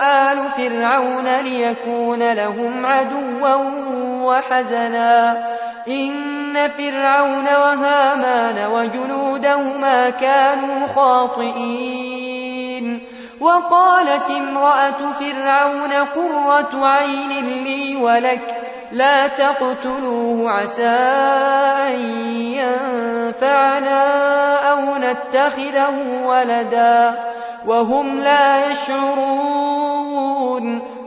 آل فرعون ليكون لهم عدوا وحزنا. إن فرعون وهامان وجنودهما كانوا خاطئين. وقالت امرأة فرعون قرة عين لي ولك لا تقتلوه عسى أن ينفعنا أو نتخذه ولدا. وهم لا يشعرون.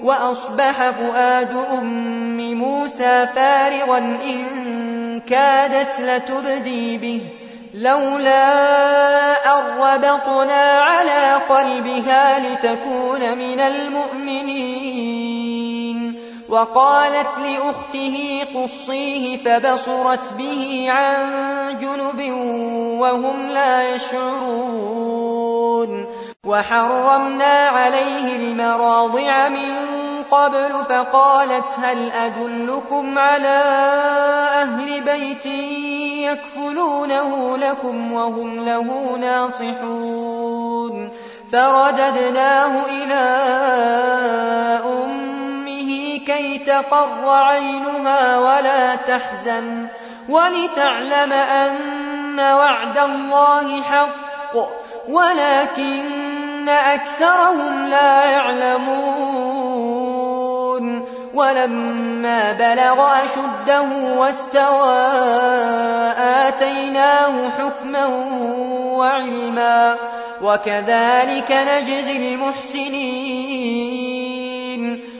وأصبح فؤاد أم موسى فارغا إن كادت لتبدي به. لولا أربطنا على قلبها لتكون من المؤمنين. وقالت لأخته قصيه فبصرت به عن جنب وهم لا يشعرون. وحرمنا عليه المراضع من قبل فقالت هل أدلكم على أهل بيت يكفلونه لكم وهم له ناصحون؟ فرددناه إلى أمه كي تقر عينها ولا تحزن ولتعلم أن وعد الله حق ولكن أكثرهم لا يعلمون. ولما بلغ أشده واستوى آتيناه حكما وعلما. وكذلك نجزي المحسنين.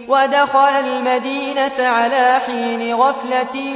ودخل المدينة على حين غفلة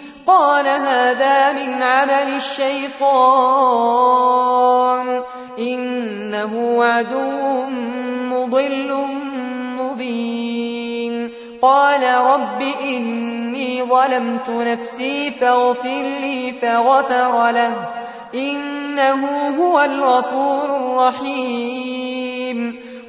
قال هذا من عمل الشيطان. إنه عدو مضل مبين. قال رب إني ظلمت نفسي فاغفر لي فغفر له. إنه هو الغفور الرحيم.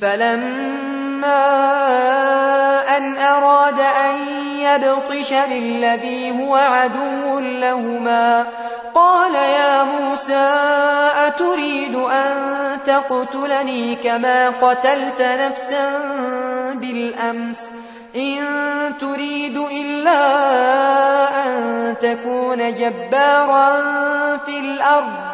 فلما أن أراد أن يبطش بالذي هو عدو لهما قال يا موسى أتريد أن تقتلني كما قتلت نفسا بالأمس إن تريد إلا أن تكون جبارا في الأرض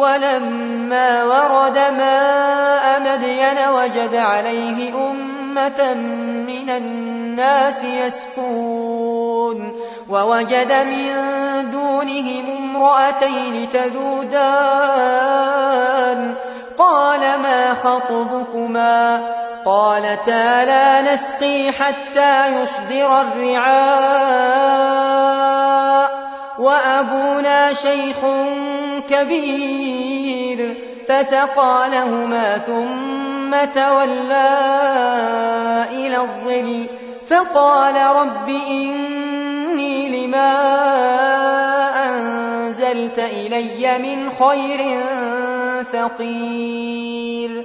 ولما ورد ماء مدين وجد عليه أمة من الناس يسكون ووجد من دونهم امرأتين تذودان. قال ما خطبكما؟ قالتا لا نسقي حتى يصدر الرعاء. وأبونا شيخ كبير فسقى لهما ثم تولى إلى الظل فقال رب إني لما أنزلت إلي من خير فقير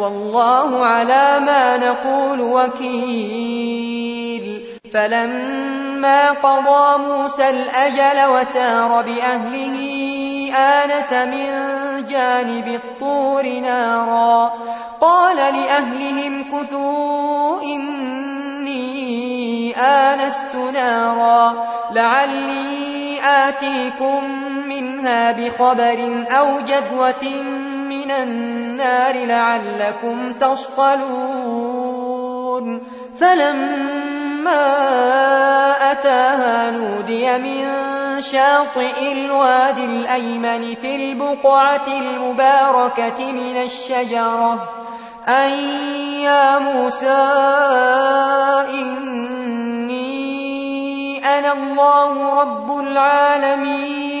والله على ما نقول وكيل. فلما قضى موسى الأجل وسار بأهله آنس من جانب الطور نارا. قال لأهلهم كثوا إني آنست نارا. لعلي آتيكم منها بخبر أو جذوة من النار لعلكم تصطلون. فلما أتاها نودي من شاطئ الوادي الأيمن في البقعة المباركة من الشجرة. أن يا موسى إني أنا الله رب العالمين.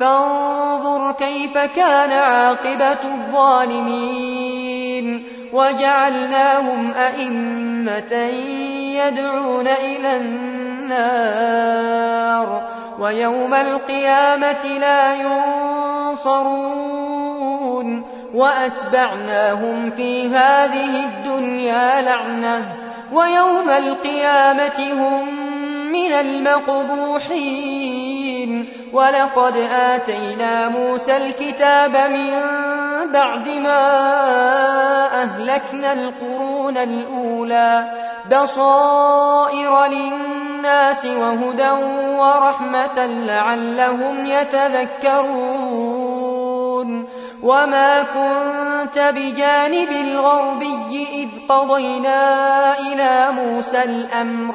فانظر كيف كان عاقبة الظالمين. وجعلناهم أئمة يدعون إلى النار ويوم القيامة لا ينصرون. وأتبعناهم في هذه الدنيا لعنة ويوم القيامة هم من المقبوحين. ولقد آتينا موسى الكتاب من بعد ما أهلكنا القرون الأولى. بصائر للناس وهدى ورحمة لعلهم يتذكرون. وما كنت بجانب الغربي إذ قضينا إلى موسى الأمر.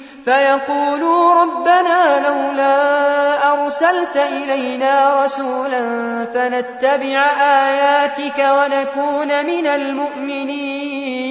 فيقولوا ربنا لولا أرسلت إلينا رسولا فنتبع آياتك ونكون من المؤمنين.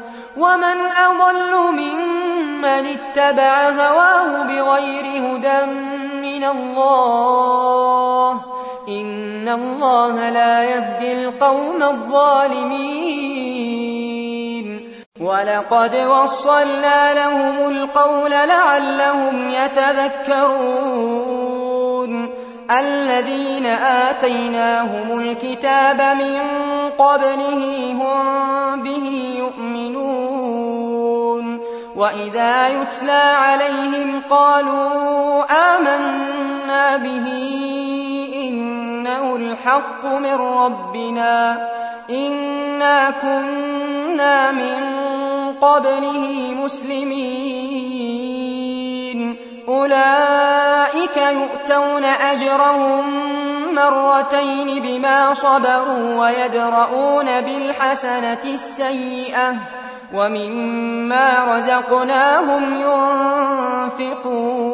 ومن أضل ممن اتبع هواه بغير هدى من الله إن الله لا يهدي القوم الظالمين ولقد وصلنا لهم القول لعلهم يتذكرون الذين آتيناهم الكتاب من قبله هم به يؤمنون وإذا يتلى عليهم قالوا آمنا به إنه الحق من ربنا إنا كنا من قبله مسلمين أولئك يؤتون أجرهم مرتين بما صبروا ويدرؤون بالحسنة السيئة ومما رزقناهم ينفقون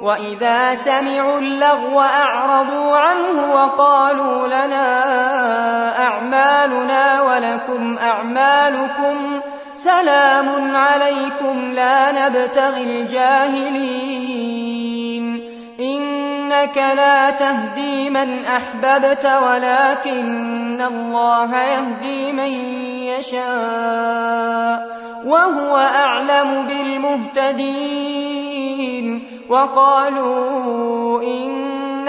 وإذا سمعوا اللغو أعرضوا عنه وقالوا لنا أعمالنا ولكم أعمالكم سلام عليكم لا نبتغي الجاهلين إنك لا تهدي من أحببت ولكن الله يهدي من يشاء وهو أعلم بالمهتدين وقالوا إن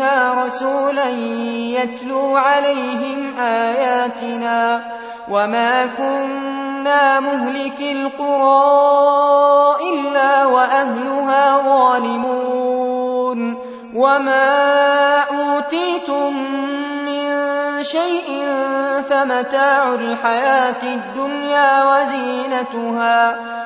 أمها رسولا يتلو عليهم آياتنا وما كنا مهلك القرى إلا وأهلها ظالمون وما أوتيتم من شيء فمتاع الحياة الدنيا وزينتها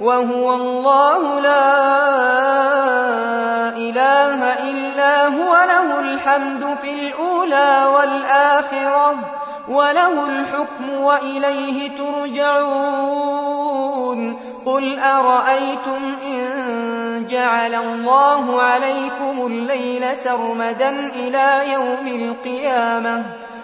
وهو الله لا إله إلا هو له الحمد في الأولى والآخرة وله الحكم وإليه ترجعون. قل أرأيتم إن جعل الله عليكم الليل سرمدا إلى يوم القيامة؟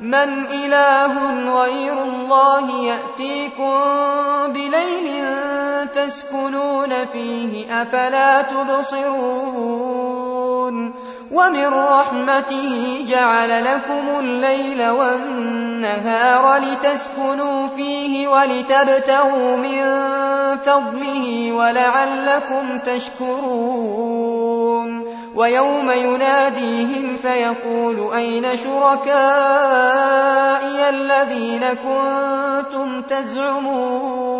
من إله غير الله يأتيكم بليل تسكنون فيه أفلا تبصرون ومن رحمته جعل لكم الليل والنهار لتسكنوا فيه ولتبتغوا من فضله ولعلكم تشكرون ويوم يناديهم فيقول أين شركائي الذين كنتم تزعمون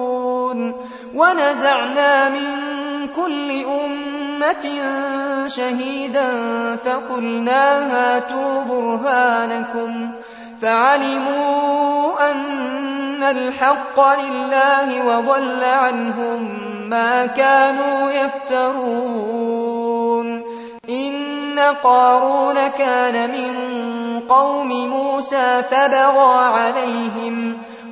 ونزعنا من كل أمة شهيدا فقلنا هاتوا برهانكم فعلموا أن الحق لله وضل عنهم ما كانوا يفترون. إن قارون كان من قوم موسى فبغى عليهم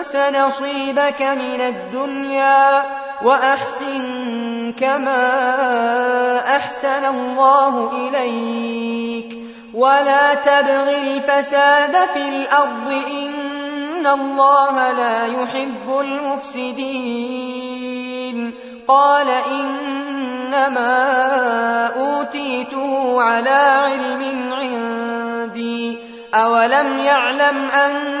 تنس نصيبك من الدنيا وأحسن كما أحسن الله إليك ولا تبغ الفساد في الأرض إن الله لا يحب المفسدين قال إنما أوتيته على علم عندي أولم يعلم أن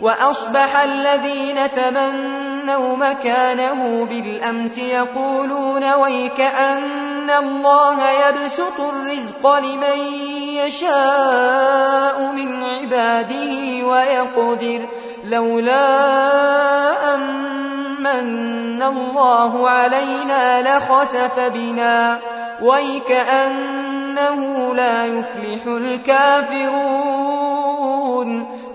وأصبح الذين تمنوا مكانه بالأمس يقولون ويكأن الله يبسط الرزق لمن يشاء من عباده ويقدر لولا أمن الله علينا لخسف بنا ويكأنه لا يفلح الكافرون